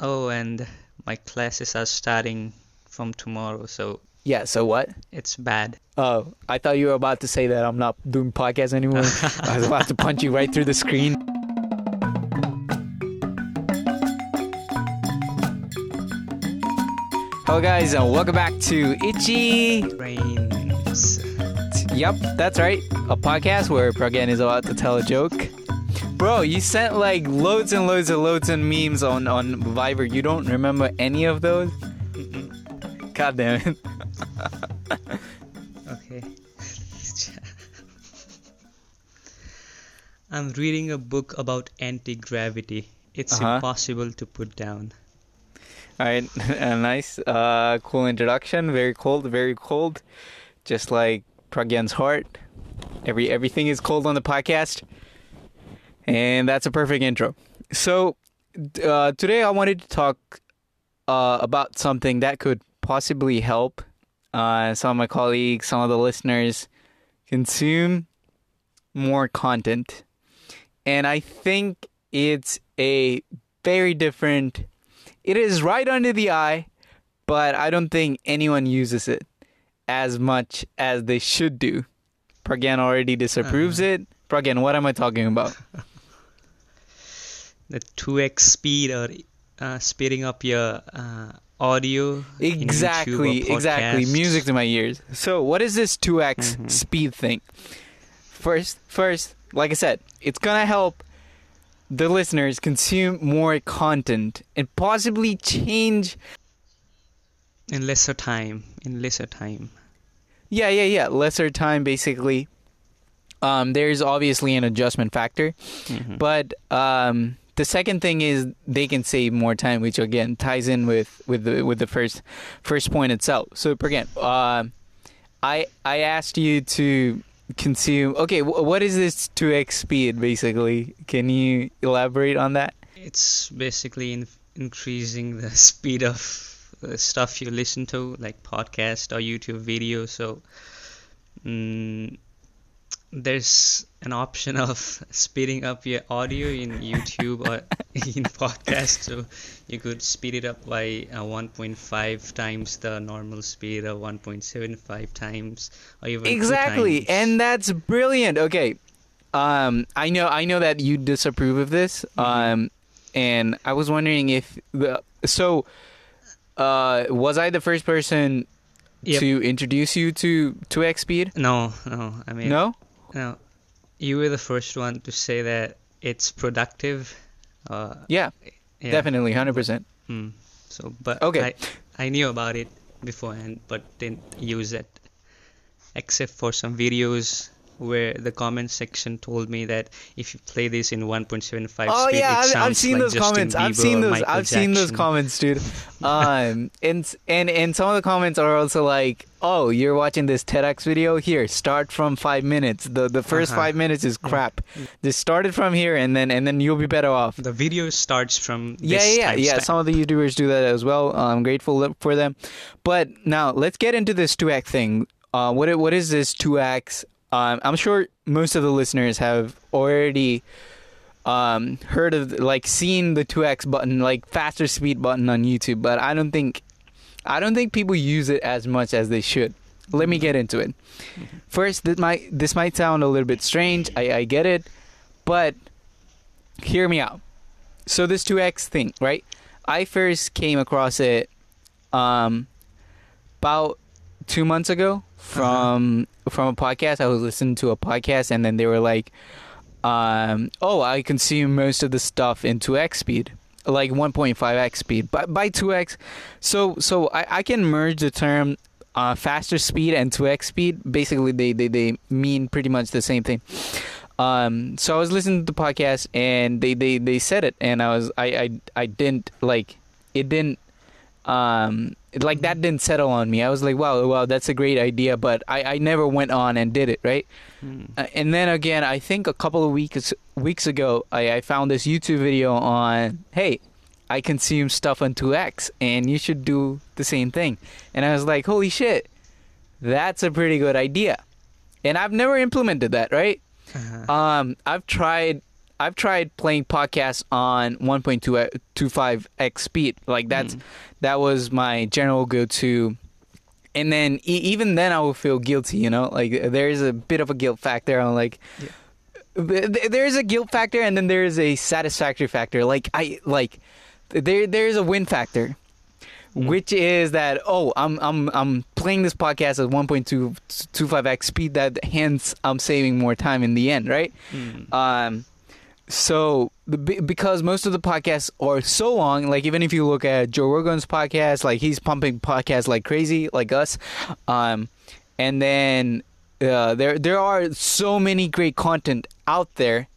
Oh, and my classes are starting from tomorrow, so Yeah, so what? it's bad. Oh, I thought you were about to say that I'm not doing podcasts anymore. I was about to punch you right through the screen. Hello, guys, and welcome back to Itchy. Brains. Yep, that's right. A podcast where Pragyan is about to tell a joke. Bro, you sent like loads and loads and loads of memes on, on Viber. You don't remember any of those? God damn it. Okay. I'm reading a book about anti-gravity. It's Uh-huh. impossible to put down. All right, uh, nice, uh, cool introduction. Very cold, very cold, just like Pragyan's heart. Every everything is cold on the podcast, and that's a perfect intro. So uh, today I wanted to talk uh, about something that could possibly help uh, some of my colleagues, some of the listeners consume more content, and I think it's a very different it is right under the eye, but I don't think anyone uses it as much as they should do. Pragyan already disapproves it. Pragyan, what am I talking about? The 2x speed or uh, speeding up your uh, audio. in YouTube or Exactly, exactly. Music to my ears. So, what is this 2x Mhm. speed thing? First, first, like I said, it's gonna help the listeners consume more content and possibly change In lesser time. In lesser time. Yeah, yeah, yeah. Lesser time, basically. Um, there's obviously an adjustment factor, Mhm. but um, the second thing is they can save more time, which again ties in with with the with the first first point itself. So again, um, I I asked you to consume. Okay, wh- what is this two x speed basically? Can you elaborate on that? It's basically in- increasing the speed of the stuff you listen to, like podcast or YouTube videos. So mm, there's an option of speeding up your audio in YouTube or in podcast. So you could speed it up by uh, 1.5 times the normal speed or 1.75 times or even exactly and that's brilliant okay um i know i know that you disapprove of this Mm-hmm. um and i was wondering if the so uh was i the first person Yep. to introduce you to to X speed no, no, I mean no No, you were the first one to say that it's productive. Uh, yeah, yeah. definitely 100% Mm. So, but Okay. I, I knew about it beforehand, but didn't use it, except for some videos where the comment section told me that if you play this in 1.75 oh speed, yeah I've, I've seen like those Justin comments. I've seen those Michael i've seen those comments dude. Um and and and some of the comments are also like oh you're watching this tedx video? Here start from five minutes. The the 1st Uh-huh. five minutes is crap. Just start it from here and then and then you'll be better off. The video starts from yeah this yeah yeah. some of the youtubers do that as well. I'm grateful for them. But now let's get into this 2x thing. Uh what what is this 2x um i'm sure most of the listeners have already um heard of like seen the 2x button like faster speed button on youtube but i don't think i don't think people use it as much as they should. Let me get into it. First this might this might sound a little bit strange. I i get it but hear me out. So this 2x thing right? I first came across it um about two months ago from from a podcast. I was listening to a podcast and then they were like um oh i consume most of the stuff in 2x speed like 1.5x speed by, by 2x so so I, I can merge the term uh, faster speed and 2x speed. Basically they, they they mean pretty much the same thing. Um so i was listening to the podcast and they they, they said it and i was I, I i didn't like it didn't um like that didn't settle on me i was like wow wow that's a great idea but i i never went on and did it right Mm. uh, and then again, I think a couple of weeks weeks ago, I, I found this YouTube video on, hey, I consume stuff on 2x, and you should do the same thing. And I was like, holy shit, that's a pretty good idea. And I've never implemented that, right? Uh-huh. Um, I've tried I've tried playing podcasts on 1.25x speed. Like that's Mm. that was my general go-to. And then e- even then, I will feel guilty. You know, like there is a bit of a guilt factor. on like th- there is a guilt factor, and then there is a satisfactory factor. Like I like there there is a win factor. Which is that? Oh, I'm I'm I'm playing this podcast at 1.225x speed. That hence I'm saving more time in the end, right? Mm. Um, so because most of the podcasts are so long, like even if you look at Joe Rogan's podcast, like he's pumping podcasts like crazy, like us. Um, and then uh, there there are so many great content out there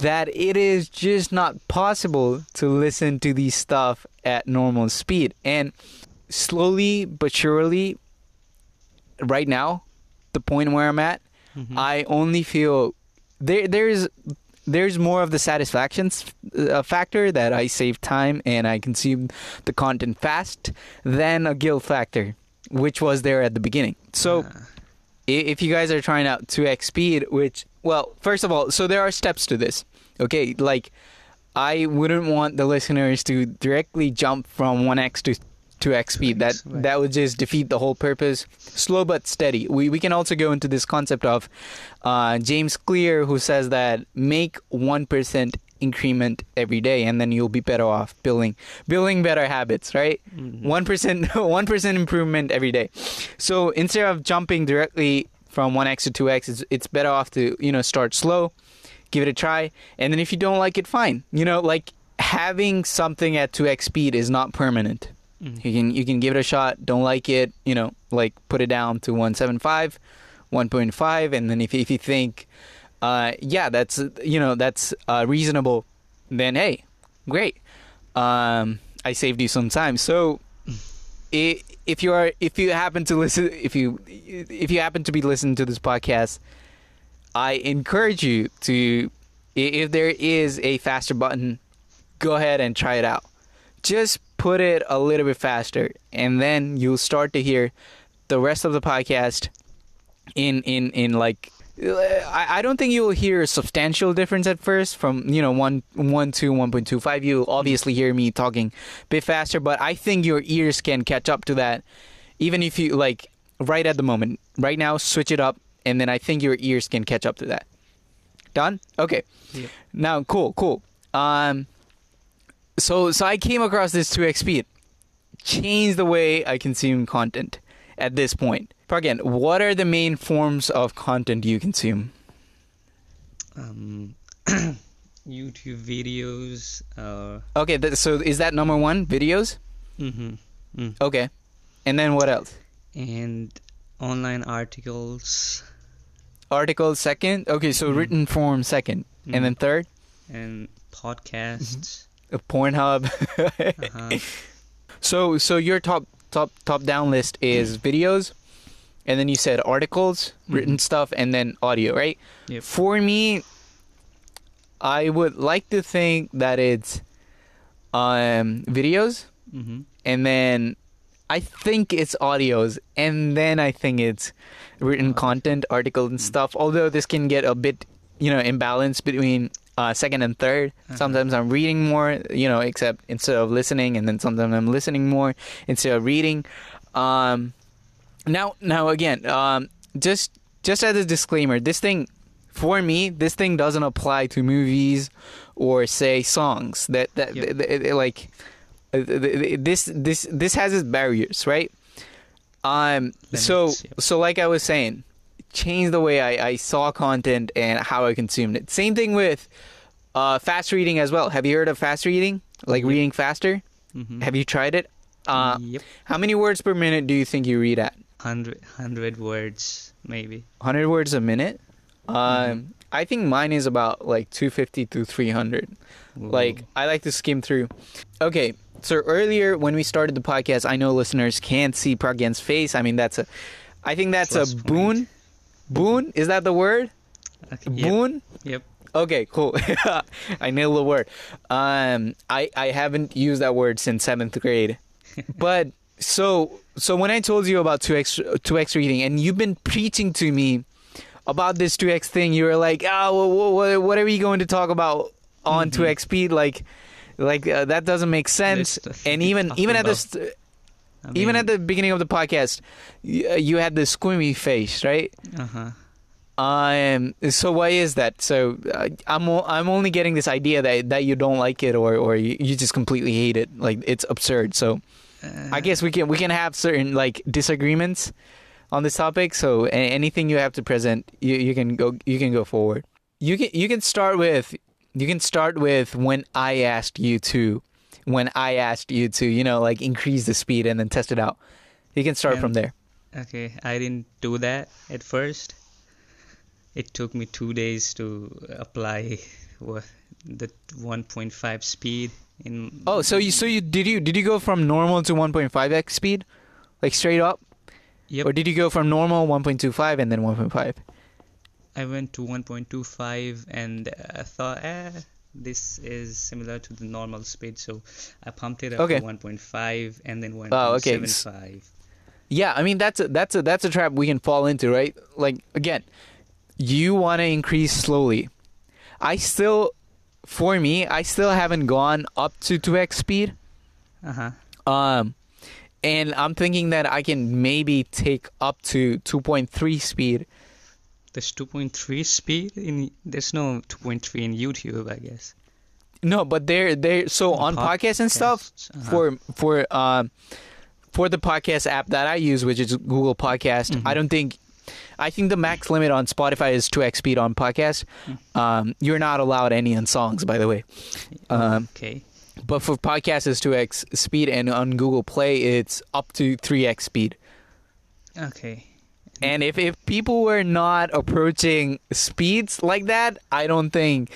that it is just not possible to listen to these stuff at normal speed. And slowly but surely, right now, the point where I'm at, Mhm. I only feel there there's there's more of the satisfaction uh, factor that I save time and I consume the content fast than a guilt factor, which was there at the beginning. So Ah. i- if you guys are trying out 2x speed, which well, first of all, so there are steps to this. Okay, like I wouldn't want the listeners to directly jump from 1x to 2x speed. That Right. that would just defeat the whole purpose. Slow but steady. We we can also go into this concept of uh, James Clear, who says that make one percent increment every day, and then you'll be better off building building better habits. Right Mhm. one percent one percent improvement every day. So instead of jumping directly from one x to two x, it's, it's better off to you know start slow, give it a try, and then if you don't like it, fine. You know, like having something at two x speed is not permanent. Mhm. You can you can give it a shot. Don't like it, you know, like put it down to 175, 1.5, and then if if you think, uh, yeah, that's you know that's uh, reasonable, then hey, great. Um, I saved you some time. So, i- if you are if you happen to listen if you if you happen to be listening to this podcast, I encourage you to if there is a faster button, go ahead and try it out just put it a little bit faster and then you'll start to hear the rest of the podcast in in in like I, I don't think you'll hear a substantial difference at first from you know one one to one point two five. You'll obviously hear me talking a bit faster, but I think your ears can catch up to that, even if you like right at the moment. Right now, switch it up, and then I think your ears can catch up to that. Done? Okay. Yep. Now, cool, cool. Um, so so I came across this 2x speed, changed the way I consume content at this point. Again, what are the main forms of content you consume? Um, YouTube videos. Uh, Okay, th- so is that number one? Videos? mhm, mm. Okay, and then what else? And online articles Articles second. Okay, so Mhm. written form second, and then third, and podcasts. uh, Pornhub. Uh-huh. so so your top top top down list is videos, and then you said articles, written Mhm. stuff, and then audio, right? Yep. For me, I would like to think that it's um videos, hmm and then I think it's audios, and then I think it's written content, articles, and Mm. stuff. Although this can get a bit, you know, imbalanced between uh, second and 3rd Uh-huh. Sometimes I'm reading more, you know, except instead of listening, and then sometimes I'm listening more instead of reading. Um, now, now again, um, just just as a disclaimer, this thing for me, this thing doesn't apply to movies or say songs. That that Yep. th- th- like th- th- this this this has its barriers, right? Um. So yep. so like I was saying, change the way I, I saw content and how I consumed it. Same thing with uh, fast reading as well. Have you heard of fast reading? Like Yep. reading faster? hmm Have you tried it? Uh, yep. how many words per minute do you think you read at? 100, 100 words, maybe. 100 words a minute? Um, Mhm. I think mine is about like 250 to 300. Like I like to skim through. Okay, so earlier when we started the podcast, I know listeners can't see Pragyan's face. I mean that's a, I think that's Plus a point. Boon. Is that the word? Okay, yep. Boon. Yep. Okay, cool. I nailed the word. Um, I I haven't used that word since seventh grade, but so so when I told you about two x two x reading, and you've been preaching to me about this two x thing, you were like, oh, what, what are we going to talk about on Mhm. 2x speed like like uh, that doesn't make sense and even even at this I even at the beginning of the podcast you, you had the squimmy face right? Uh-huh. um so why is that? So uh, i'm o- i'm only getting this idea that that you don't like it or or you, you just completely hate it. Like it's absurd. So i Uh, guess we can we can have certain like disagreements on this topic. So a- anything you have to present you, you can go you can go forward. You can you can start with you can start with when i asked you to when i asked you to you know like increase the speed and then test it out you can start Yeah. from there Okay, I didn't do that at first. It took me two days to apply the 1.5 speed in. oh so you so you did you did you go from normal to 1.5x speed like straight up Yep. or did you go from normal 1.25 and then 1.5 I went to 1.25 and I thought, eh, this is similar to the normal speed, so I pumped it up Okay. to 1.5 and then 1.75. Oh, okay. Yeah, I mean that's a that's a that's a trap we can fall into, right? Like again, you want to increase slowly. I still for me, I still haven't gone up to 2x speed. Uh huh. Um and I'm thinking that I can maybe take up to 2.3 speed. There's 2.3 speed in. There's no 2.3 in YouTube, I guess. No, but they're they're so On on podcasts and stuff uh-huh. for for um for the podcast app that I use, which is Google Podcast, Mhm. I don't think I think the max limit on Spotify is 2x speed on podcast. Mm. Um, you're not allowed any on songs, by the way. Um, okay. but for podcasts, it's 2x speed, and on Google Play, it's up to 3x speed. Okay. And if, if people were not approaching speeds like that, I don't think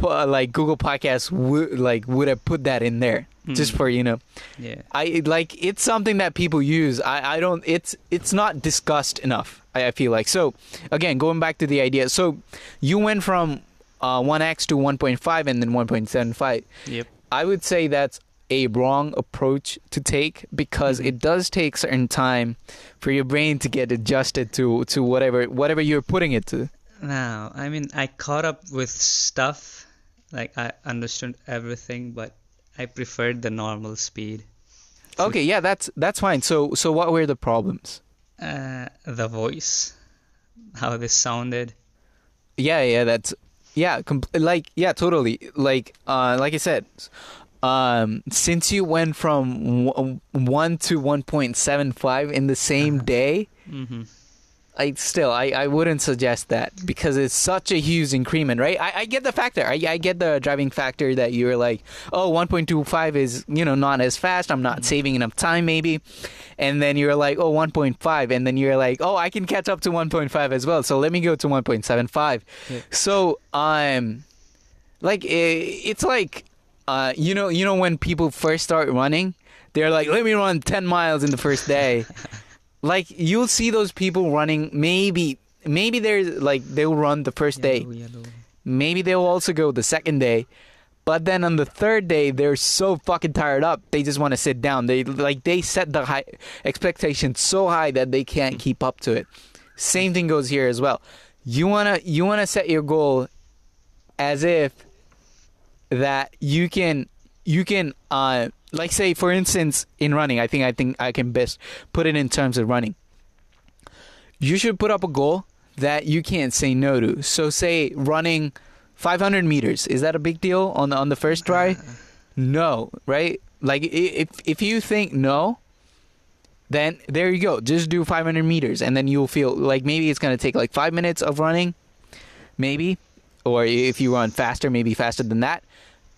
like Google Podcasts would like would have put that in there just Mm. for you know Yeah. I like it's something that people use. I, I don't it's it's not discussed enough. I, I feel like so. Again, going back to the idea. So you went from uh, 1x to 1.5 and then 1.75. Yep. I would say that's a wrong approach to take because Mhm. it does take certain time for your brain to get adjusted to to whatever whatever you're putting it to. Now, I mean, I caught up with stuff, like I understood everything, but I preferred the normal speed. Okay, yeah, that's that's fine. So so what were the problems? Uh, the voice, how this sounded. Yeah, yeah, that's yeah, com- like yeah, totally. Like uh like I said, um since you went from w- 1 to 1.75 in the same Uh-huh. day, Mm-hmm. I still I, I wouldn't suggest that because it's such a huge increment, right? I, I get the factor. I, I get the driving factor that you're like, oh, 1.25 is you know not as fast. I'm not saving enough time maybe, and then you're like, oh, 1.5, and then you're like, oh, I can catch up to 1.5 as well. So let me go to 1.75. Yeah. So um, like it's like uh, you know you know when people first start running, they're like, let me run 10 miles in the first day. Like you'll see those people running maybe maybe they're like they'll run the first day. Yellow, yellow. maybe they'll also go the second day but then on the third day they're so fucking tired up they just want to sit down. They like they set the high expectation so high that they can't keep up to it. Same thing goes here as well. You want to you want to set your goal as if that you can you can uh like say for instance in running i think i think i can best put it in terms of running. You should put up a goal that you can't say no to. So say running 500 meters is that a big deal on the, on the first try? No right? Like if if you think no then there you go. Just do 500 meters and then you'll feel like maybe it's going to take like 5 minutes of running maybe or if you run faster maybe faster than that.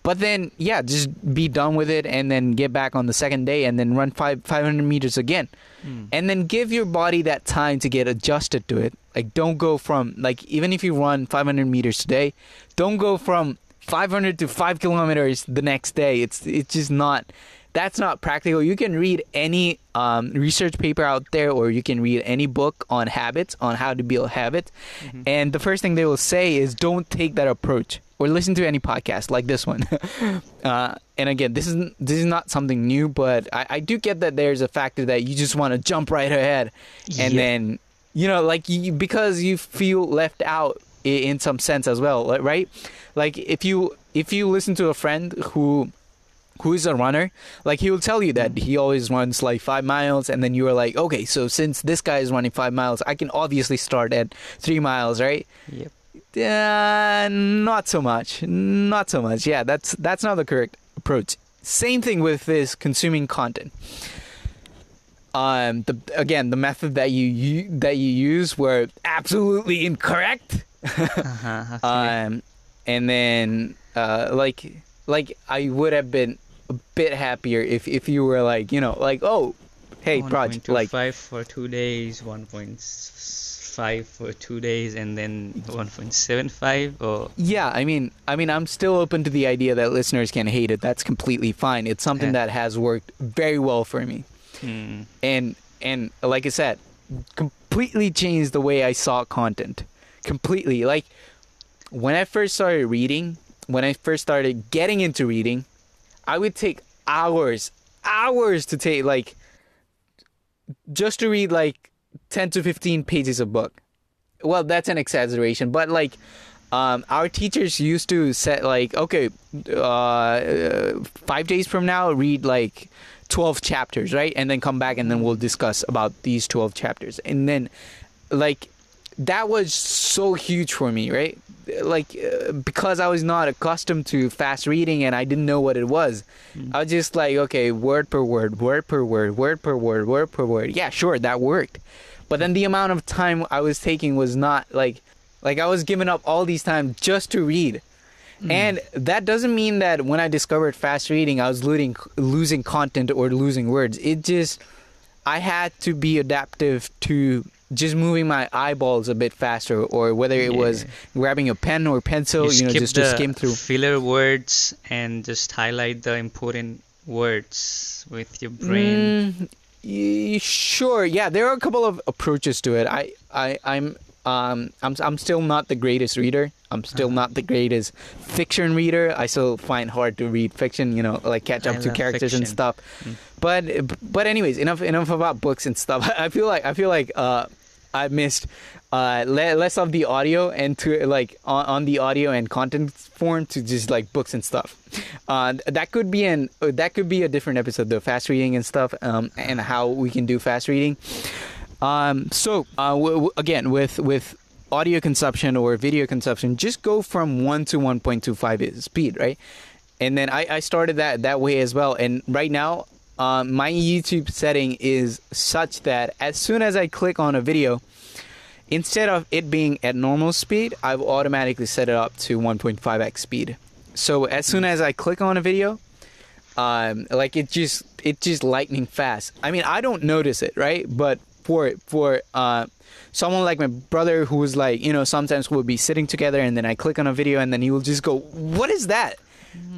But then yeah just be done with it and then get back on the second day and then run five, 500 meters again. Mm. and then give your body that time to get adjusted to it. Like don't go from like even if you run 500 meters today don't go from 500 to 5 kilometers the next day. It's it's just not that's not practical. You can read any um, research paper out there or you can read any book on habits on how to build habits. Mhm. and the first thing they will say is don't take that approach or listen to any podcast like this one. Uh, and again this is this is not something new but I, I do get that there's a factor that you just want to jump right ahead. And Yeah. then you know like you because you feel left out in some sense as well right? Like if you if you listen to a friend who who is a runner, like he will tell you that he always runs like five miles, and then you are like, okay, so since this guy is running five miles, I can obviously start at three miles, right? Yep. Uh, not so much. Not so much. Yeah, that's that's not the correct approach. Same thing with this consuming content. Um, the again, the method that you, you that you use were absolutely incorrect. Uh-huh, okay. Um, and then uh, like like I would have been a bit happier if if you were like you know like oh hey project like 1.25 for two days, 1.5 for two days, and then 1.75 or Yeah, I mean, I mean, I'm still open to the idea that listeners can hate it. That's completely fine. It's something that has worked very well for me, hmm, and and like I said, completely changed the way I saw content. Completely, like when I first started reading, when I first started getting into reading, I would take hours, hours to take like just to read like 10 to 15 pages of book. Well, that's an exaggeration, but like um, our teachers used to set like okay, uh, five days from now, read like twelve chapters, right, and then come back and then we'll discuss about these twelve chapters, and then like that was so huge for me, right? Like uh, because I was not accustomed to fast reading and I didn't know what it was. I was just like, okay, word per word, word per word, word per word, word per word. Yeah, sure, that worked. But then the amount of time I was taking was not like like I was giving up all these time just to read. And that doesn't mean that when I discovered fast reading I was losing losing content or losing words. It just I had to be adaptive to just moving my eyeballs a bit faster or whether it was grabbing a pen or pencil, you, know, just to skim through. filler words and just highlight the important words with your brain. Mm, sure. Yeah, there are a couple of approaches to it. I, I, I'm, um, I'm, I'm still not the greatest reader. I'm still Uh-huh. not the greatest fiction reader. I still find hard to read fiction. You know, like catch I up to love characters and stuff. Mm. But, but anyways, enough, enough about books and stuff. I feel like, I feel like, uh, I missed uh, le- less of the audio and to like on, on the audio and content form to just like books and stuff. Uh, that could be an uh, that could be a different episode, the fast reading and stuff, um, and how we can do fast reading. Um, so uh, w- w- again, with with audio consumption or video consumption, just go from one to one point two five speed, right? And then I, I started that that way as well. And right now, um, my YouTube setting is such that as soon as I click on a video, instead of it being at normal speed, I've automatically set it up to 1.5x speed. So as soon as I click on a video, um, like it just it just lightning fast. I mean, I don't notice it, right? But for for uh, someone like my brother who was like, you know, sometimes we'll be sitting together and then I click on a video and then he will just go, "What is that?"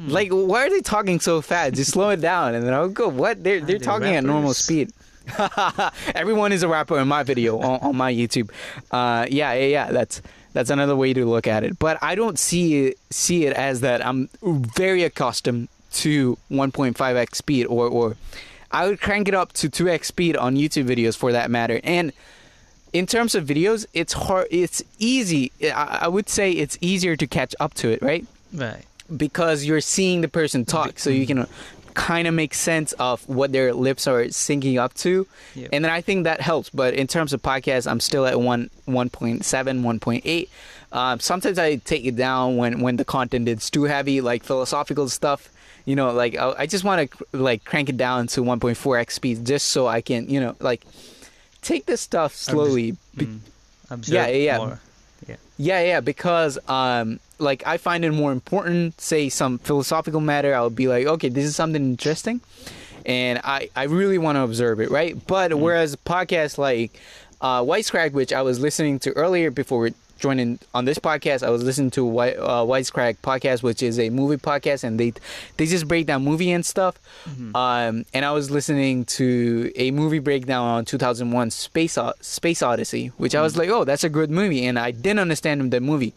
Like, why are they talking so fast? Just slow it down, and then I'll go. What? They're they're they talking at normal speed. Everyone is a rapper in my video on, on my YouTube. Uh, yeah, yeah, yeah. That's that's another way to look at it. But I don't see it see it as that. I'm very accustomed to 1.5x speed, or or I would crank it up to 2x speed on YouTube videos for that matter. And in terms of videos, it's hard. It's easy. I, I would say it's easier to catch up to it, right? Right. Because you're seeing the person talk, so you can kind of make sense of what their lips are syncing up to, Yep. and then I think that helps. But in terms of podcasts, I'm still at one 1.7, 1.8. Um, sometimes I take it down when when the content is too heavy, like philosophical stuff. You know, like I, I just want to like crank it down to 1.4x speed, just so I can, you know, like take this stuff slowly. be- Mm. Yeah, yeah. more. yeah, yeah, because um, like I find it more important. Say some philosophical matter, I'll be like, okay, this is something interesting, and I I really want to observe it, right? But whereas podcasts like uh, Wisecrack, which I was listening to earlier before joining on this podcast, I was listening to Wi- uh, Wisecrack podcast, which is a movie podcast, and they they just break down movie and stuff. Um, and I was listening to a movie breakdown on 2001 Space O- Space Odyssey, which I was like, oh, that's a good movie, and I didn't understand the movie.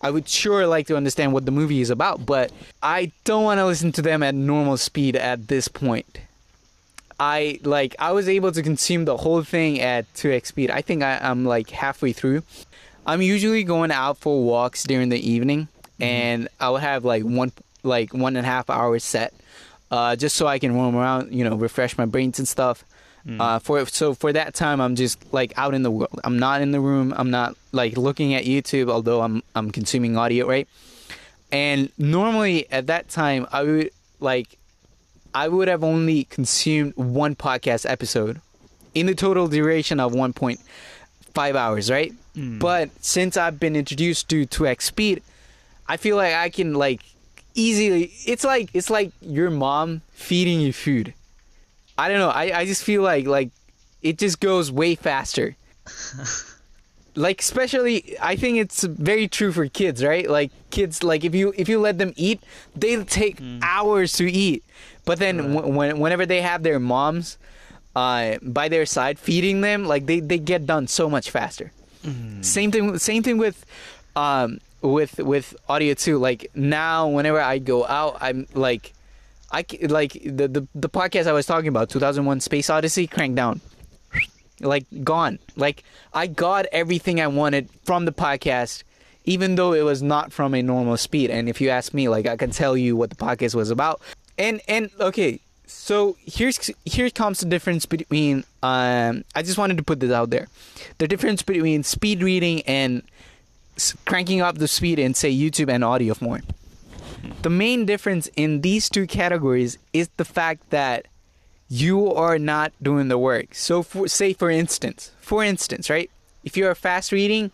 I would sure like to understand what the movie is about, but I don't want to listen to them at normal speed at this point. I like I was able to consume the whole thing at 2x speed. I think I, I'm like halfway through. I'm usually going out for walks during the evening, and I'll have like one like one and a half hours set, uh, just so I can roam around, you know, refresh my brains and stuff. Mm. Uh, for so for that time, I'm just like out in the world. I'm not in the room. I'm not like looking at YouTube, although I'm I'm consuming audio, right? And normally at that time, I would like I would have only consumed one podcast episode in the total duration of 1.5 hours, right? Mm. But since I've been introduced to 2x speed, I feel like I can like easily it's like it's like your mom feeding you food. I don't know. I, I just feel like like it just goes way faster. like especially I think it's very true for kids, right? Like kids like if you if you let them eat, they take hours to eat. But then Right. w- when, whenever they have their moms uh, by their side feeding them, like they, they get done so much faster. Mm. Same thing. Same thing with, um, with with audio too. Like now, whenever I go out, I'm like, I like the the the podcast I was talking about, 2001: Space Odyssey, crank down, like gone. Like I got everything I wanted from the podcast, even though it was not from a normal speed. And if you ask me, like I can tell you what the podcast was about. And and okay, so here's here comes the difference between um I just wanted to put this out there. The difference between speed reading and cranking up the speed in say YouTube and audio form. The main difference in these two categories is the fact that you are not doing the work. So for, say for instance, for instance, right? If you're fast reading,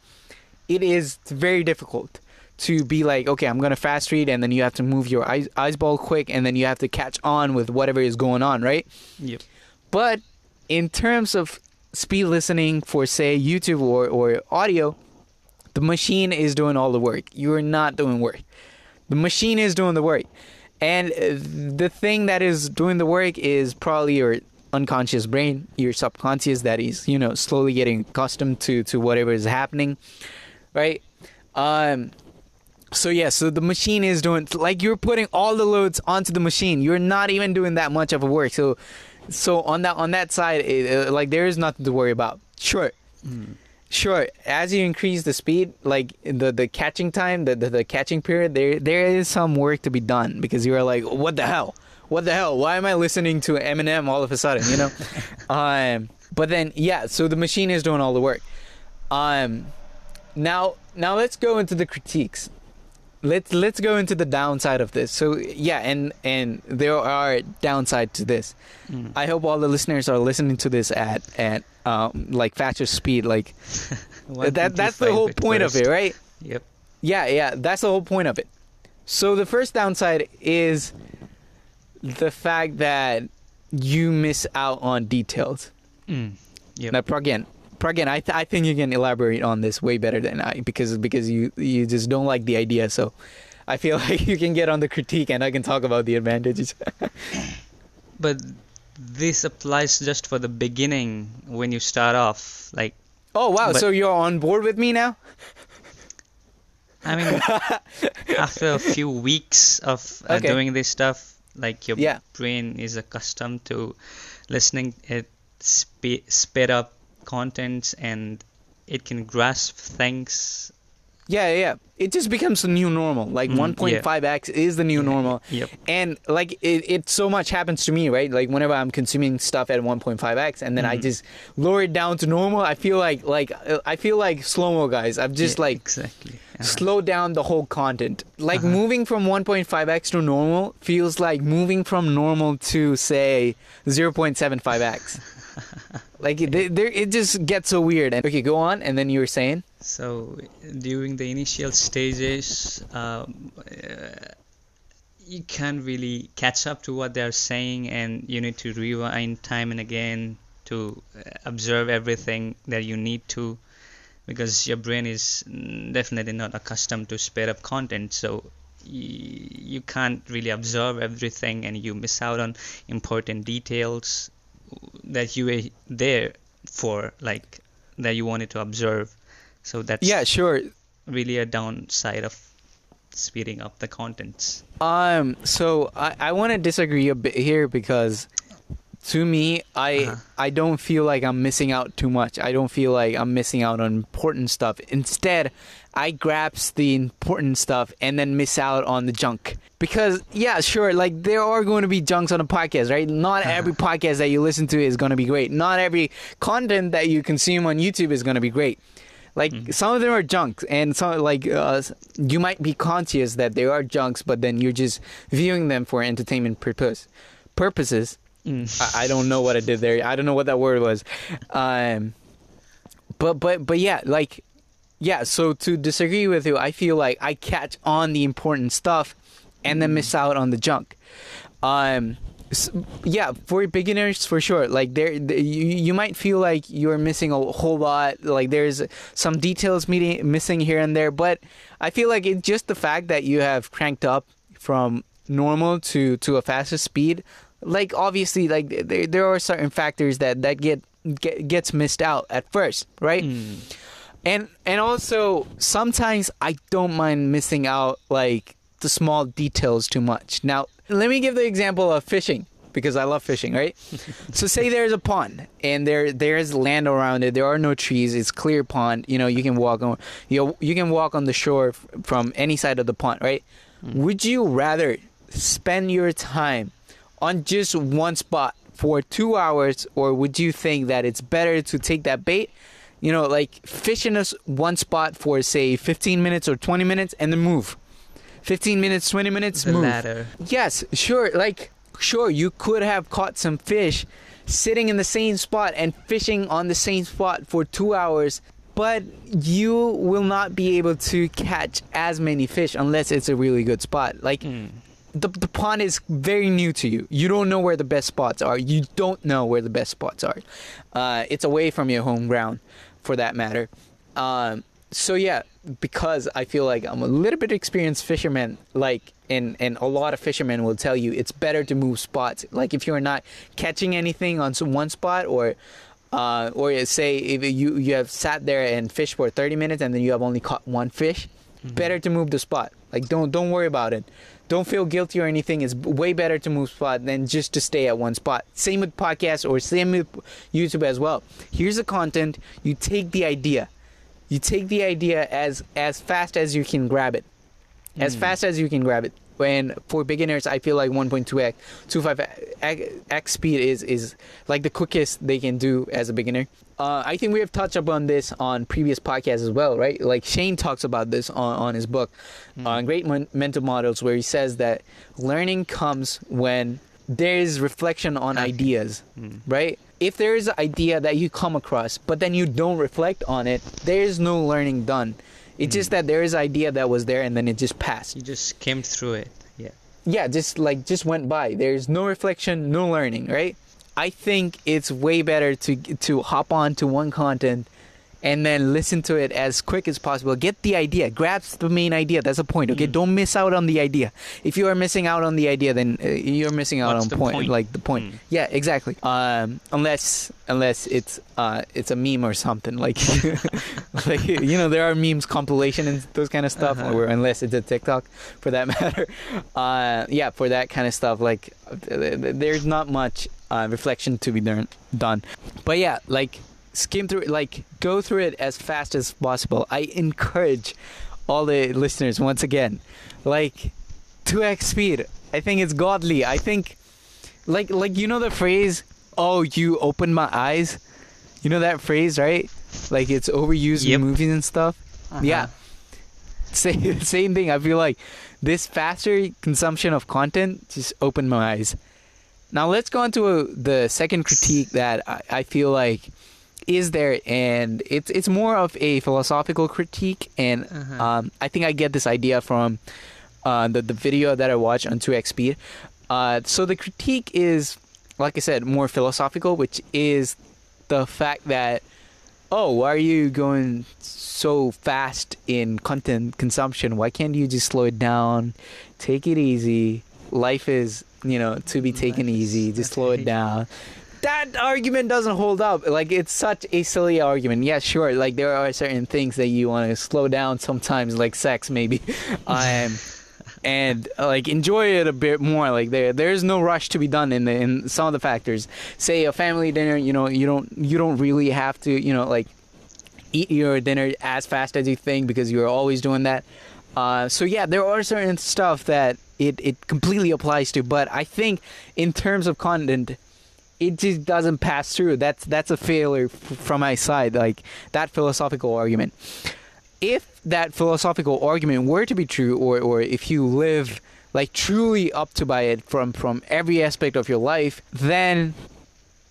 it is very difficult to be like, okay, I'm gonna fast read, and then you have to move your eyes, eyes ball quick, and then you have to catch on with whatever is going on, right? Yep. But in terms of speed listening for say YouTube or, or audio, the machine is doing all the work. You're not doing work. The machine is doing the work. And uh, the thing that is doing the work is probably your unconscious brain, your subconscious that is, you know, slowly getting accustomed to to whatever is happening, right? Um so yeah, so the machine is doing like you're putting all the loads onto the machine. You're not even doing that much of a work. So so on that on that side, it, uh, like there is nothing to worry about. Sure, sure. As you increase the speed, like the the catching time, the, the the catching period, there there is some work to be done because you are like, what the hell, what the hell? Why am I listening to Eminem all of a sudden? You know, um. But then yeah, so the machine is doing all the work. Um. Now now let's go into the critiques let's let's go into the downside of this. So yeah, and and there are downside to this. Mm. I hope all the listeners are listening to this at at um, like faster speed. Like that that's the whole point of it, right? Yep. Yeah, yeah, that's the whole point of it. So the first downside is the fact that you miss out on details. Mm. Yep. Now, Pragyan, Pragyan, I, th- I think you can elaborate on this way better than I because because you you just don't like the idea. So I feel like you can get on the critique and I can talk about the advantages. But this applies just for the beginning when you start off. Like, oh wow! But- so you're on board with me now? I mean, after a few weeks of uh, Okay. doing this stuff, like your Yeah. brain is accustomed to listening it spe- sped up contents and it can grasp things. Yeah, yeah. yeah. It just becomes the new normal. Like Mm, 1.5x is the new normal. Yep. And like it, it so much happens to me, right? Like whenever I'm consuming stuff at 1.5x and then I Mhm. just lower it down to normal, I feel like like uh, I feel like slow mo guys. I've just Yeah, like exactly. Uh-huh. slow down the whole content. Like Uh-huh. moving from 1.5x to normal feels like moving from normal to say 0.75x. like it, it just gets so weird. And okay, go on. And then you were saying, So during the initial stages, um, uh, you can't really catch up to what they're saying, and you need to rewind time and again to uh, observe everything that you need to, because your brain is mm, definitely not accustomed to sped up content. So you can't really observe everything, and you miss out on important details that you were there for, like that you wanted to observe. So that's yeah, sure. really a downside of speeding up the contents. Um, so I, I want to disagree a bit here because to me, I Uh-huh. I don't feel like I'm missing out too much. I don't feel like I'm missing out on important stuff. Instead, I grasp the important stuff and then miss out on the junk. Because yeah, sure, like there are going to be junks on a podcast, right? Not every podcast that you listen to is going to be great. Not every content that you consume on YouTube is going to be great. Like some of them are junks, and some like uh, you might be conscious that they are junks, but then you're just viewing them for entertainment purpose purposes. Mm. I, I don't know what I did there. I don't know what that word was. Um, but but but yeah, like yeah. So to disagree with you, I feel like I catch on the important stuff, and then miss out on the junk. Um, s- yeah, for beginners, for sure. Like there, th- you you might feel like you're missing a whole lot. Like there's some details meeting, missing here and there, but I feel like it's just the fact that you have cranked up from normal to to a faster speed. Like obviously, like there there are certain factors that that get, get gets missed out at first, right? Mm. And and also sometimes I don't mind missing out like the small details too much. Now, let me give the example of fishing because I love fishing, right? so say there's a pond and there there's land around it. There are no trees. It's clear pond. You know, you can walk on you you can walk on the shore f- from any side of the pond, right? Mm. Would you rather spend your time on just one spot for 2 hours or would you think that it's better to take that bait you know, like fish in a one spot for say 15 minutes or 20 minutes and then move. 15 minutes, 20 minutes, The move. latter. Yes, sure. Like, sure, you could have caught some fish sitting in the same spot and fishing on the same spot for two hours, but you will not be able to catch as many fish unless it's a really good spot. Like, Mm. the, the pond is very new to you. You don't know where the best spots are. You don't know where the best spots are. Uh, it's away from your home ground, for that matter. Um, so yeah, because I feel like I'm a little bit experienced fisherman, like, and and a lot of fishermen will tell you it's better to move spots. Like if you're not catching anything on some one spot, or uh, or say if you you have sat there and fished for 30 minutes and then you have only caught one fish, Mm-hmm. better to move the spot. Like don't don't worry about it. Don't feel guilty or anything. It's way better to move spot than just to stay at one spot. Same with podcasts or same with YouTube as well. Here's the content. You take the idea. You take the idea as as fast as you can grab it. As mm. fast as you can grab it. When for beginners, I feel like 1.2x, 25x speed is is like the quickest they can do as a beginner. Uh, I think we have touched upon this on previous podcasts as well, right? Like Shane talks about this on, on his book, on Great Men- Mental Models, where he says that learning comes when there is reflection on ideas, right? If there is an idea that you come across, but then you don't reflect on it, there is no learning done. It's just that there is idea that was there and then it just passed You just skimmed through it. Yeah. yeah just like just went by there's no reflection no learning right i think it's way better to to hop on to one content and then listen to it as quick as possible. Get the idea. Grasp the main idea. That's the point okay? Mm. don't miss out on the idea. If you are missing out on the idea then uh, you're missing out What's on point, point? like the point. Mm. yeah exactly. Um unless unless it's uh it's a meme or something like like you know there are memes compilation and those kind of stuff Uh-huh. or unless it's a tiktok for that matter. Uh yeah for that kind of stuff like there's not much uh, reflection to be done done. But yeah like skim through it like go through it as fast as possible. I encourage all the listeners once again like 2x speed. I think it's godly. I think like like you know the phrase oh you opened my eyes you know that phrase right? Like it's overused Yep. in movies and stuff? Yeah. Same, same thing. I feel like this faster consumption of content just opened my eyes. Now let's go on to uh the second critique that I, I feel like is there and it's it's more of a philosophical critique and Uh-huh. um, i think i get this idea from uh, the, the video that i watched on 2x speed. Uh, so the critique is like i said more philosophical which is the fact that oh why are you going so fast in content consumption? Why can't you just slow it down? Take it easy. Life is you know to be taken Life easy. Just slow it down that argument doesn't hold up like it's such a silly argument yeah sure like there are certain things that you want to slow down sometimes like sex maybe um and like enjoy it a bit more. Like there there's no rush to be done in the in some of the factors. Say a family dinner, you know, you don't you don't really have to, you know, like eat your dinner as fast as you think because you're always doing that. Uh, so yeah, there are certain stuff that it, it completely applies to, but I think in terms of content, it just doesn't pass through. That's that's a failure f- from my side. Like that philosophical argument. If that philosophical argument were to be true, or or if you live like truly up to by it from from every aspect of your life, then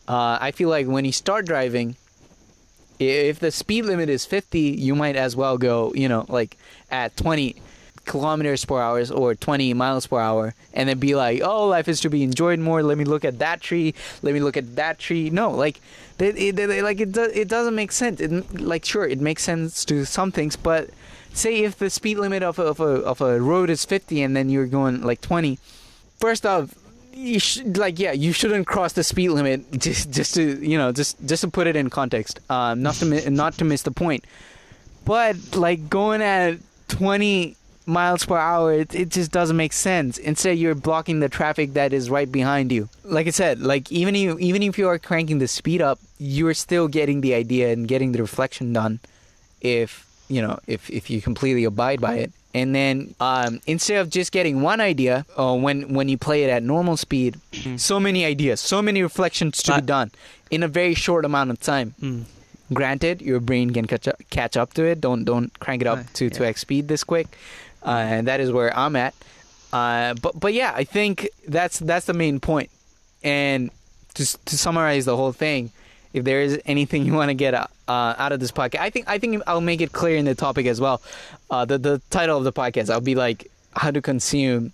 uh, I feel like when you start driving, if the speed limit is 50 you might as well go you know like at 20 kilometers per hour or 20 miles per hour and then be like oh life is to be enjoyed more. Let me look at that tree. Let me look at that tree. No like it, it, like it, do, it doesn't make sense. It, like sure it makes sense to some things but say if the speed limit of a, of a, of a road is 50 and then you're going like 20 first off you should like yeah you shouldn't cross the speed limit just just to you know just just to put it in context um not to mi- not to miss the point. But like going at 20 miles per hour it, it just doesn't make sense. Instead you're blocking the traffic that is right behind you. Like i said like even you even if you are cranking the speed up you're still getting the idea and getting the reflection done if you know if if you completely abide by it. And then um, instead of just getting one idea uh, when when you play it at normal speed so many ideas so many reflections to be done in a very short amount of time. Mm. granted your brain can catch up, catch up to it. Don't don't crank it up Uh, to yeah. 2x speed this quick uh, and that is where i'm at uh, but but yeah i think that's that's the main point. and to, to summarize the whole thing if there is anything you want to get uh, uh, out of this podcast i think i think i'll make it clear in the topic as well uh, the, the title of the podcast i'll be like how to consume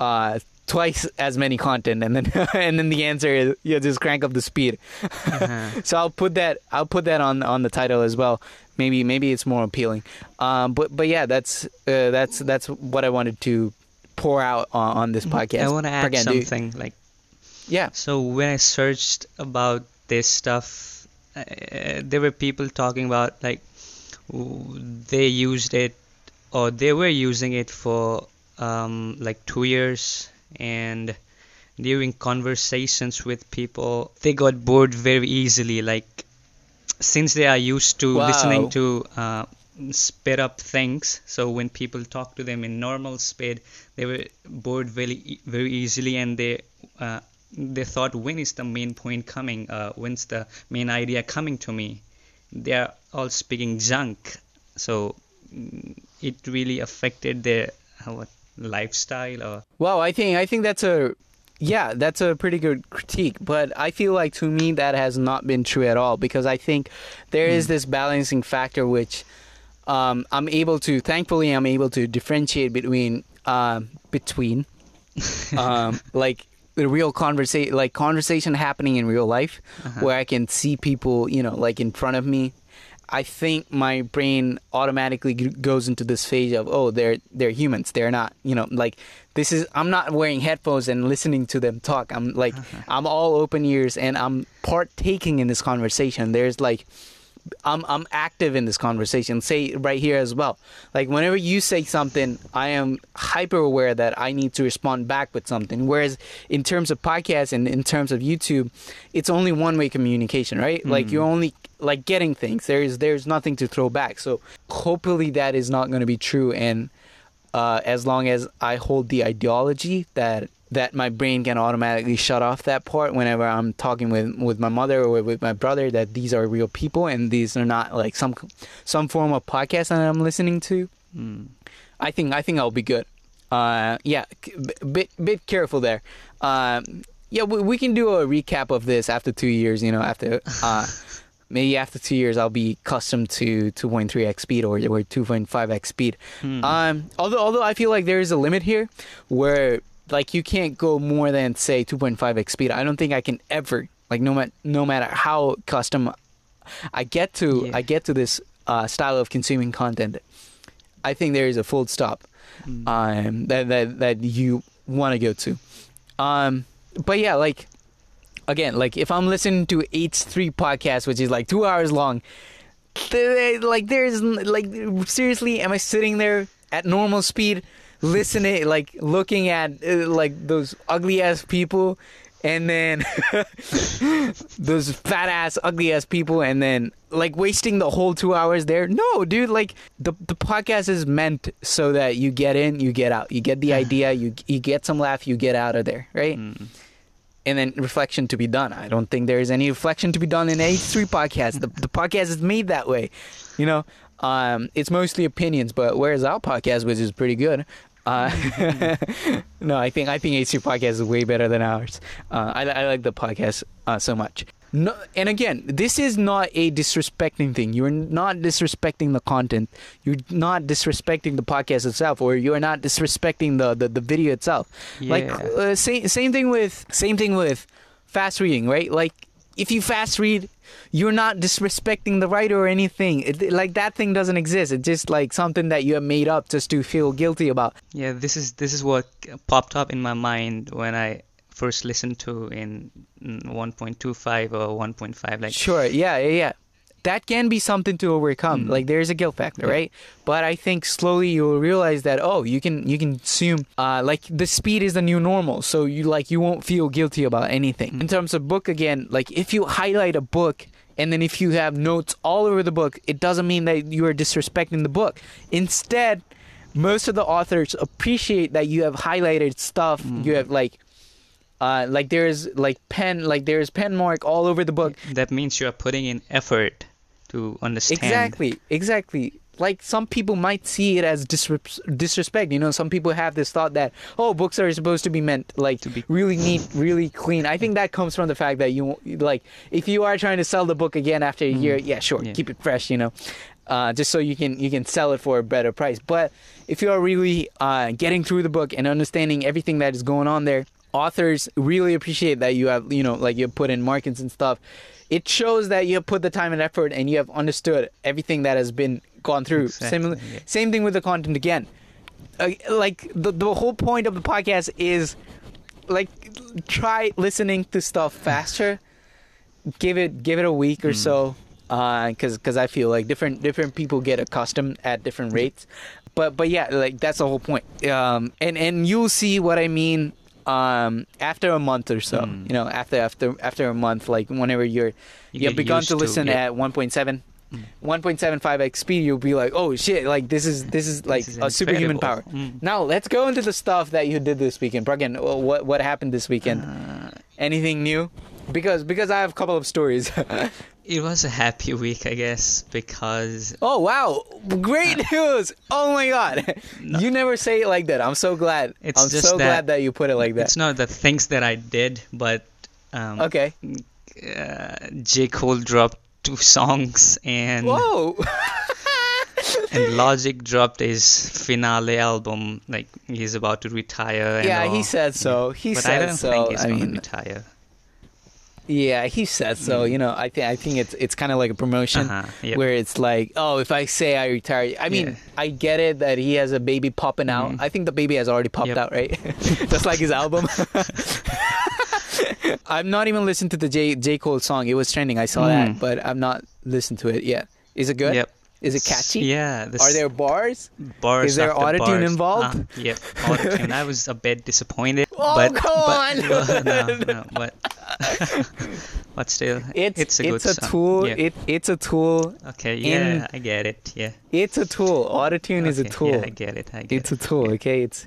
uh, twice as many content and then and then the answer is you just crank up the speed Uh-huh. so I'll put that I'll put that on on the title as well. Maybe maybe it's more appealing. Um, but but yeah, that's uh, that's that's what I wanted to pour out on, on this podcast. Mm-hmm. I want to add Pragyan, do you- something like Yeah. So when I searched about this stuff, uh, there were people talking about like they used it or they were using it for um, like two years and during conversations with people they got bored very easily like since they are used to Wow. listening to uh, sped up things so when people talk to them in normal speed they were bored very very easily and they uh, they thought when is the main point coming uh, when's the main idea coming to me they are all speaking junk so mm, it really affected their uh, what lifestyle or Well, I think I think that's a yeah, that's a pretty good critique, but I feel like to me that has not been true at all because I think there is this balancing factor which um, I'm able to thankfully I'm able to differentiate between um, between um, like the real conversation like conversation happening in real life Uh-huh. where I can see people, you know, like in front of me. I think my brain automatically g- goes into this phase of oh they're they're humans they're not you know like this is I'm not wearing headphones and listening to them talk. I'm like I'm all open ears and I'm partaking in this conversation. There's like I'm I'm active in this conversation. Say right here as well. Like whenever you say something, I am hyper aware that I need to respond back with something. Whereas in terms of podcasts and in terms of YouTube, it's only one way communication, right? Like you're only like getting things. There's there's nothing to throw back. So hopefully that is not going to be true. And uh, as long as I hold the ideology that that my brain can automatically shut off that part whenever I'm talking with with my mother or with my brother that these are real people and these are not like some some form of podcast that I'm listening to. mm, I think I think I'll be good. Uh, yeah, bit bit careful there. Um, yeah, we, we can do a recap of this after two years. You know, after uh, maybe after two years, I'll be accustomed to 2.3x speed or or 2.5x speed. Hmm. Um, although although I feel like there is a limit here where like you can't go more than say 2.5x speed. I don't think I can ever like no matter no matter how custom I get to Yeah. I get to this uh, style of consuming content. I think there is a full stop mm. um, that that that you want to go to. Um, but yeah, like again, like if I'm listening to H3 podcast, which is like two hours long, th- like there's like seriously, am I sitting there at normal speed, listening, like looking at uh, like those ugly ass people, and then those fat ass ugly ass people, and then like wasting the whole two hours there. No, dude, like the the podcast is meant so that you get in, you get out, you get the idea, you you get some laugh, you get out of there, right? Mm. and then reflection to be done. I don't think there is any reflection to be done in H3 podcast. The, the podcast is made that way, you know. Um, it's mostly opinions, but whereas our podcast, which is pretty good. Uh, no, I think I think H3 podcast is way better than ours. Uh, I, I like the podcast uh, so much. No, and again, this is not a disrespecting thing. You're not disrespecting the content. You're not disrespecting the podcast itself, or you're not disrespecting the, the, the video itself. Like Yeah. uh, same same thing with same thing with fast reading, right? Like if you fast read, you're not disrespecting the writer or anything. It, like that thing doesn't exist. It's just like something that you have made up just to feel guilty about. Yeah, this is this is what popped up in my mind when I first listened to in mm, 1.25 or 1.5 like Sure, yeah, yeah, yeah. That can be something to overcome. Mm. Like there is a guilt factor, Yeah. right? But I think slowly you'll realize that oh, you can you can assume uh, like the speed is the new normal, so you like you won't feel guilty about anything. Mm. In terms of book again, like if you highlight a book and then if you have notes all over the book, it doesn't mean that you are disrespecting the book. Instead, most of the authors appreciate that you have highlighted stuff. Mm. You have like uh, like there's like pen like there's pen mark all over the book that means you are putting in effort to understand Exactly, exactly. Like some people might see it as disres- disrespect. You know, some people have this thought that oh, books are supposed to be meant like To be- really neat, really clean. I think that comes from the fact that you like if you are trying to sell the book again after a year, yeah, sure, Mm. Yeah. keep it fresh. You know, uh, just so you can you can sell it for a better price. But if you are really uh, getting through the book and understanding everything that is going on there, authors really appreciate that you have you know like you put in markings and stuff. It shows that you have put the time and effort and you have understood everything that has been gone through. Exactly, yeah. same thing with the content again. Uh, like the the whole point of the podcast is like try listening to stuff faster. give it give it a week or so, because because I feel like different different people get accustomed at different rates. But but yeah, like that's the whole point. Um, and and you'll see what I mean. Um, after a month or so, Mm. you know, after after after a month, like whenever you're You you have begun to to, listen yeah. at 1.7 Mm. 1.75x speed you'll be like oh shit like this is this is like is a superhuman power. Mm. now let's go into the stuff that you did this weekend Pragyan, what what happened this weekend Uh, anything new because because i have a couple of stories it was a happy week, I guess, because oh wow. Great news. Oh my god. You never say it like that. I'm so glad. It's i'm so that glad that you put it like that. it's not the things that I did, but um, okay. uh, J. Cole dropped two songs and whoa. and Logic dropped his finale album. Like he's about to retire. And yeah all. he said so. He but said I don't so. think he's i gonna mean retire. Yeah, he said so. You know, I think I think it's it's kind of like a promotion Uh-huh, yep. where it's like, oh, if I say I retire, I mean, Yeah. I get it that he has a baby popping out. Mhm. I think the baby has already popped Yep. out, right? Just like his album. I'm not even listened to the J J Cole song. It was trending. I saw that, Mm. but I'm not listened to it yet. Is it good? Yep. Is it catchy? Yeah. Are there bars? bars is there autotune involved? Uh, yep, autotune. I was a bit disappointed. Oh, but, come but, on. well, no, no, but but still, It's it's a good a song. tool. Yeah. It it's a tool. okay, yeah, I get it. Yeah. It's a tool. Autotune is a tool. Yeah, I get it. I get it. it's a it. tool okay it's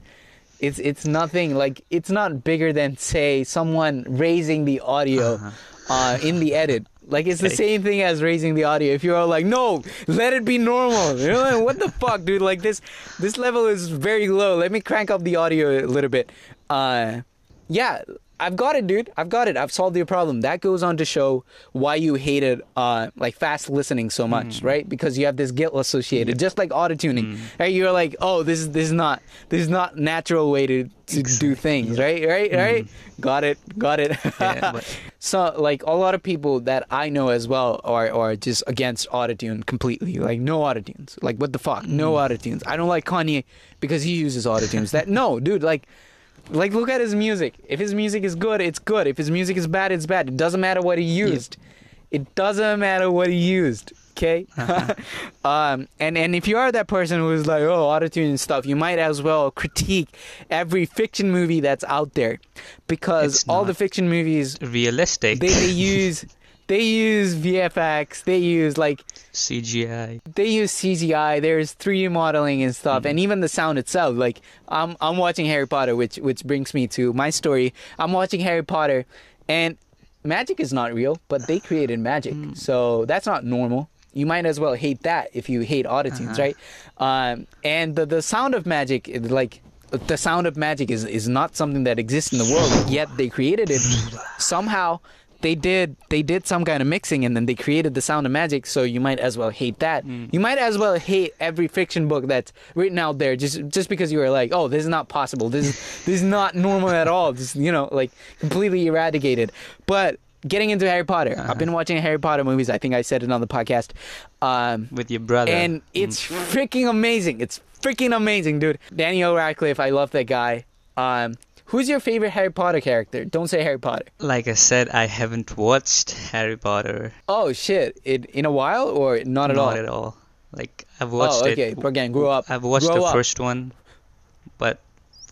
it's it's nothing like it's not bigger than say someone raising the audio Uh-huh. uh, in the edit like it's the same thing as raising the audio. If you're all like no let it be normal. You know like, what the fuck dude? Like this this level is very low. Let me crank up the audio a little bit. Uh yeah I've got it, dude. I've got it. I've solved your problem. That goes on to show why you hated uh, like fast listening so much, hmm. right? Because you have this guilt associated, just like auto tuning. Hmm. Right? You're like, oh, this is this is not this is not natural way to, to do things, right? Right? Hmm. Right? Got it. Got it. Yeah, but- so like a lot of people that I know as well are are just against autotune completely. Like no autotunes. Like what the fuck? No autotunes. I don't like Kanye because he uses autotunes. that no, dude, like like look at his music. If his music is good, it's good. If his music is bad, it's bad. It doesn't matter what he used. It doesn't matter what he used. Okay. um, and and if you are that person who's like, oh, autotune and stuff, you might as well critique every fiction movie that's out there, because all the fiction movies Realistic. they, they use they use VFX, they use like CGI. they use CGI. There's 3D modeling and stuff, and even the sound itself. Like I'm I'm watching Harry Potter, which which brings me to my story. I'm watching Harry Potter, and magic is not real, but they created magic, so that's not normal. You might as well hate that if you hate autotunes, Uh-huh. right? Um, and the the sound of magic, like the sound of magic is is not something that exists in the world. Yet they created it somehow they did they did some kind of mixing and then they created the sound of magic so you might as well hate that you might as well hate every fiction book that's written out there just just because you are like oh this is not possible this is this is not normal at all this you know like completely eradicated but getting into harry potter i've been watching harry potter movies i think i said it on the podcast um With your brother. and it's freaking amazing. It's freaking amazing, dude. Daniel Radcliffe, I love that guy. Um, who's your favorite Harry Potter character? Don't say Harry Potter. like I said, I haven't watched Harry Potter. Oh shit! It in a while or not at Not all? Not at all. Like I've watched oh, okay. it. Again, grow up. I've watched grow the up. first one, but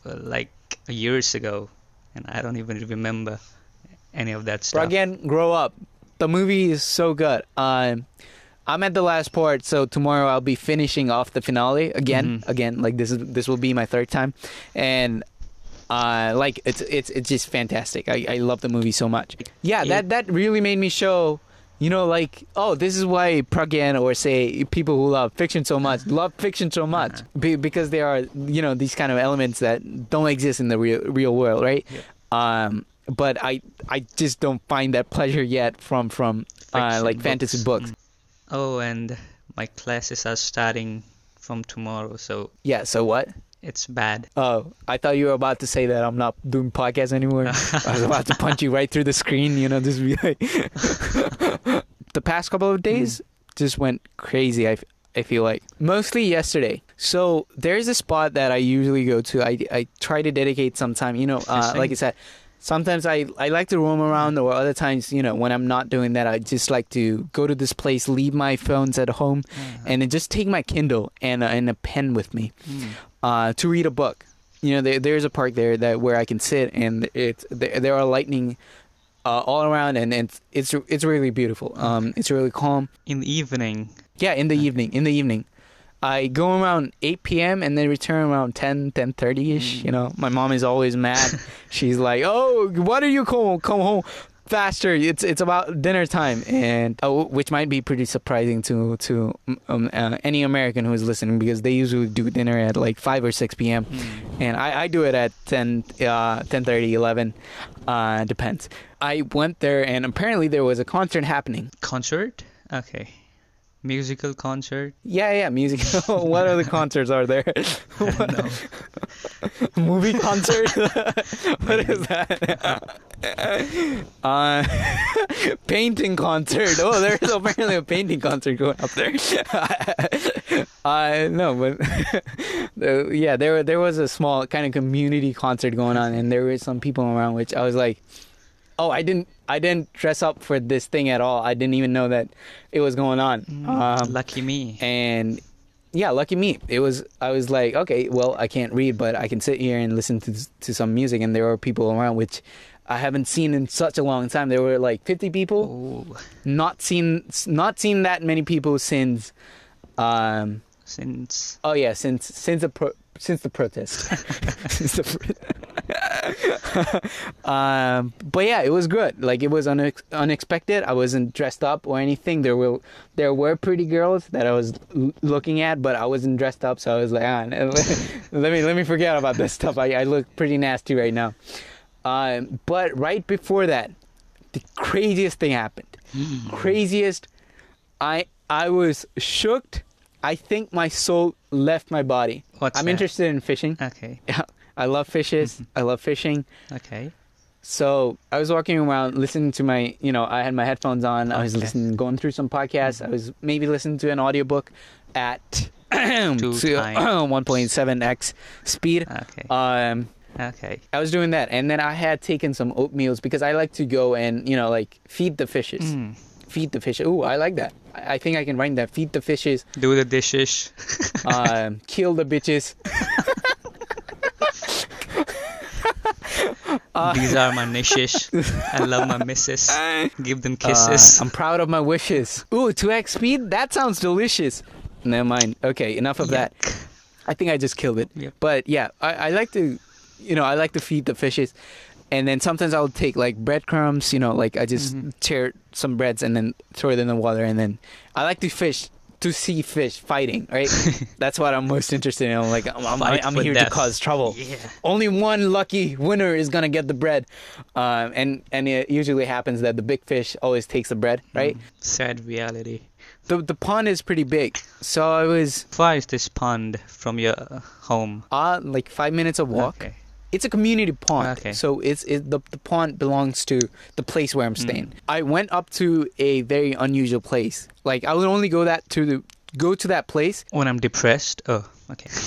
uh, like years ago, and I don't even remember any of that stuff. Again, grow up. The movie is so good. Um, I'm at the last part, so tomorrow I'll be finishing off the finale again. Mhm. Again, like this is this will be my third time, and uh, like it's it's it's just fantastic. I, I love the movie so much. Yeah, It- that that really made me show. You know, like, oh, this is why Pragyan or say people who love fiction so much love fiction so much Be- because there are, you know, these kind of elements that don't exist in the real real world, right? Yeah. Um, but I I just don't find that pleasure yet from from uh, like fantasy books. Oh, and my classes are starting from tomorrow, so Yeah. So what? It's bad. Oh, I thought you were about to say that I'm not doing podcasts anymore. I was about to punch you right through the screen, you know, just be like. the past couple of days just went crazy. I, f- I feel like mostly yesterday. So there's a spot that I usually go to. I, I try to dedicate some time. You know, uh, like I said, sometimes I, I like to roam around, or other times, you know, when I'm not doing that, I just like to go to this place, leave my phones at home, and then just take my Kindle and a, and a pen with me Mm. uh, to read a book. You know, there, there's a park there that where I can sit, and it's there, there are lightning uh, all around, and it's it's it's really beautiful. Um, it's really calm. In the evening, Yeah, in the evening, in the evening, I go around 8 p.m. and then return around 10, 10:30 ish. You know, my mom is always mad. She's like, "Oh, why do you come come home?" Faster! It's it's about dinner time, and uh, which might be pretty surprising to to um, uh, any American who is listening because they usually do dinner at like five or six p.m. and I, I do it at 10 uh 10:30 11 uh depends I went there and apparently there was a concert happening concert. Okay, musical concert. yeah yeah music what other concerts are there? Movie concert? What is that? Uh painting concert. Oh there's apparently a painting concert going up there. Uh no but yeah there there was a small kind of community concert going on and there were some people around which I was like oh I didn't I didn't dress up for this thing at all I didn't even know that it was going on um, Lucky me. and yeah, lucky me. It was I was like, okay, well, I can't read, but I can sit here and listen to to some music, and there were people around which I haven't seen in such a long time. There were like 50 people. Oh, Not seen not seen that many people since um since oh yeah, since since the pro, since the protest. since the pro- um but yeah, it was good. Like it was unex- unexpected. I wasn't dressed up or anything. There were there were pretty girls that I was l- looking at, but I wasn't dressed up, so I was like, ah, let me let me forget about this stuff. I I look pretty nasty right now. Um but right before that, the craziest thing happened craziest. I I was shooked. I think my soul left my body. What's I'm that? interested in fishing. Okay, I love fishes. I love fishing. okay. So I was walking around listening to my, you know, I had my headphones on. I was Okay. listening, going through some podcasts. I was maybe listening to an audiobook at Two 1.7x speed. Okay, Um, okay. I was doing that, and then I had taken some oatmeals because I like to go and you know like feed the fishes. Mm. feed the fish. Ooh, I like that. I, I think I can write that. Feed the fishes, Do the dishes. um, kill the bitches. These are my niches. I love my missus. Give them Uh, kisses. I'm proud of my wishes. Ooh, 2x speed? That sounds delicious. Never mind. Okay, enough of that. I think I just killed it. Yep. But yeah, I, I like to, you know, I like to feed the fishes. And then sometimes I'll take like breadcrumbs, you know, like I just Mhm. tear some breads and then throw it in the water. And then I like to fish, to see fish fighting, right? That's what I'm most interested in. I'm like, I'm, I'm, I'm here to cause trouble Yeah. only one lucky winner is gonna get the bread, um, and and it usually happens that the big fish always takes the bread, right? Sad reality. The the pond is pretty big, so I was Far is this pond from your home? uh like five minutes of walk. Okay. It's a community pond, Okay. so it's it, the the pond belongs to the place where I'm Mm. staying. I went up to a very unusual place. Like I would only go that to the go to that place. When I'm depressed. Oh, okay.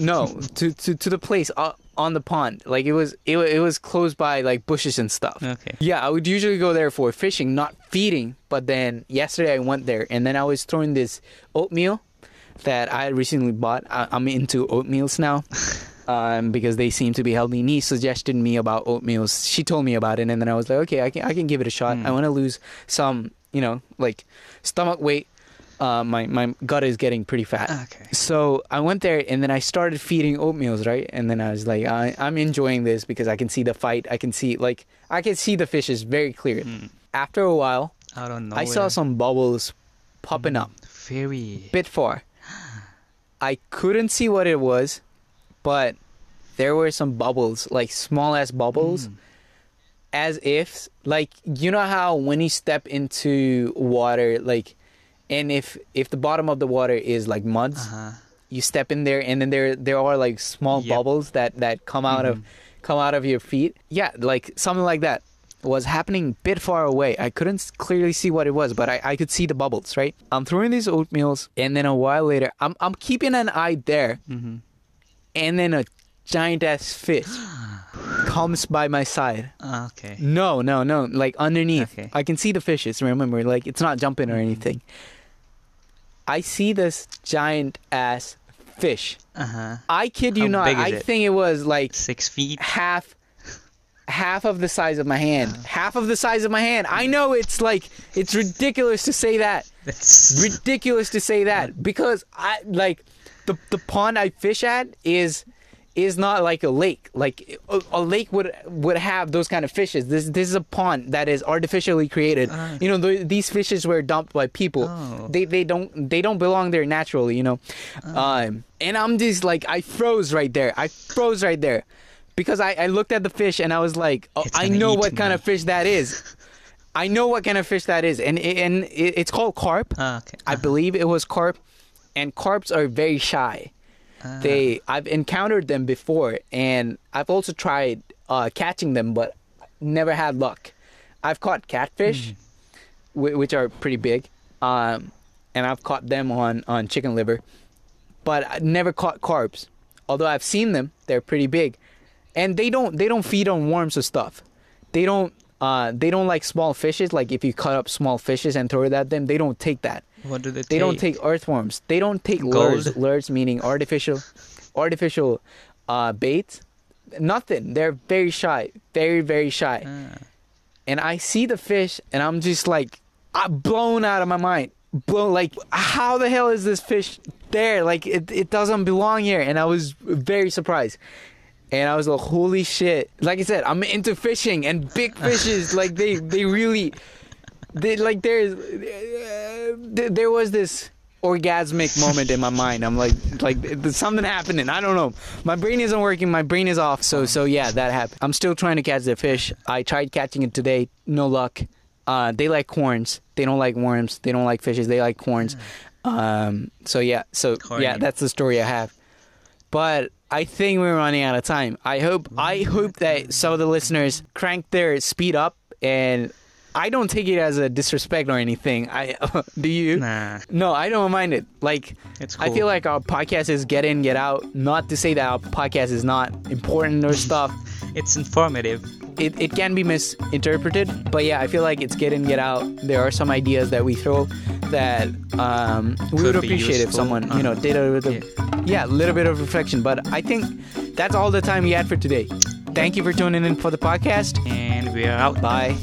No, to to to the place uh, on the pond. Like it was it, it was closed by like bushes and stuff. Okay. Yeah, I would usually go there for fishing, not feeding. But then yesterday I went there, and then I was throwing this oatmeal that I recently bought. I, I'm into oatmeals now. Um, because they seem to be healthy. Nee suggested me about oatmeal. She told me about it, and then I was like, okay, I can I can give it a shot. Mm. I want to lose some, you know, like stomach weight. Uh, my my gut is getting pretty fat. Okay. So I went there and then I started feeding oatmeals, right? And then I was like, I, I'm enjoying this because I can see the fight. I can see like I can see the fishes very clear. Mm. After a while, I don't know. I saw some bubbles popping up Very. bit far. I couldn't see what it was, but there were some bubbles, like small ass bubbles, Mm. as if like you know how when you step into water, like, and if if the bottom of the water is like muds, Uh-huh. you step in there and then there there are like small Yep. bubbles that that come out of Mhm. come out of your feet yeah like something like that was happening a bit far away i couldn't clearly see what it was but i, I could see the bubbles right i'm throwing these oatmeals and then a while later i'm, I'm keeping an eye there Mm-hmm. And then a giant ass fish comes by my side Okay. no no no like underneath Okay. i can see the fishes remember like it's not jumping or anything i see this giant ass fish Uh huh. I kid you How not. I it? think it was like Six feet. half half of the size of my hand. Half of the size of my hand. I know it's like it's ridiculous to say that. That's. Ridiculous to say that because I like the the pond I fish at is is not like a lake. Like a, a lake would would have those kind of fishes. This this is a pond that is artificially created. Ah. you know, the, these fishes were dumped by people. Oh. They they don't they don't belong there naturally. You know, um, and I'm just like I froze right there. I froze right there because I, I looked at the fish and I was like, oh, I know what kind of fish that is. I know what kind of fish that is, and and it's called carp. Ah, okay. I believe it was carp, and carps are very shy. Ah. They I've encountered them before, and I've also tried uh, catching them, but never had luck. I've caught catfish, whi- which are pretty big, um, and I've caught them on on chicken liver, but I never caught carps. Although I've seen them, they're pretty big, and they don't they don't feed on worms or stuff. They don't uh, they don't like small fishes. Like if you cut up small fishes and throw it at them, they don't take that. What do they take? They don't take earthworms. They don't take Gold? lures. Lures meaning artificial, artificial uh, bait. Nothing. They're very shy. Very very shy. Ah. And I see the fish, and I'm just like, I'm blown out of my mind. Blown. Like, how the hell is this fish there? Like, it it doesn't belong here. And I was very surprised. And I was like, holy shit! Like I said, I'm into fishing and big fishes. like they they really they like there's uh, there, there was this orgasmic moment in my mind. I'm like like something happening. I don't know. My brain isn't working. My brain is off. So so yeah, that happened. I'm still trying to catch the fish. I tried catching it today. No luck. Uh, they like corns. They don't like worms. They don't like fishes. They like corns. Um, so yeah. So Corny. yeah, that's the story I have. But I think we're running out of time. I hope I hope that some of the listeners crank their speed up and I don't take it as a disrespect or anything. I do you? Nah. No, I don't mind it. Like It's cool. I feel like our podcast is get in, get out. Not to say that our podcast is not important or stuff. it's informative. it, it can be misinterpreted but yeah i feel like it's get in get out there are some ideas that we throw that um, we Could would appreciate if someone you know Uh-huh. did a little yeah a little bit of reflection but i think that's all the time we had for today thank you for tuning in for the podcast And we are out. bye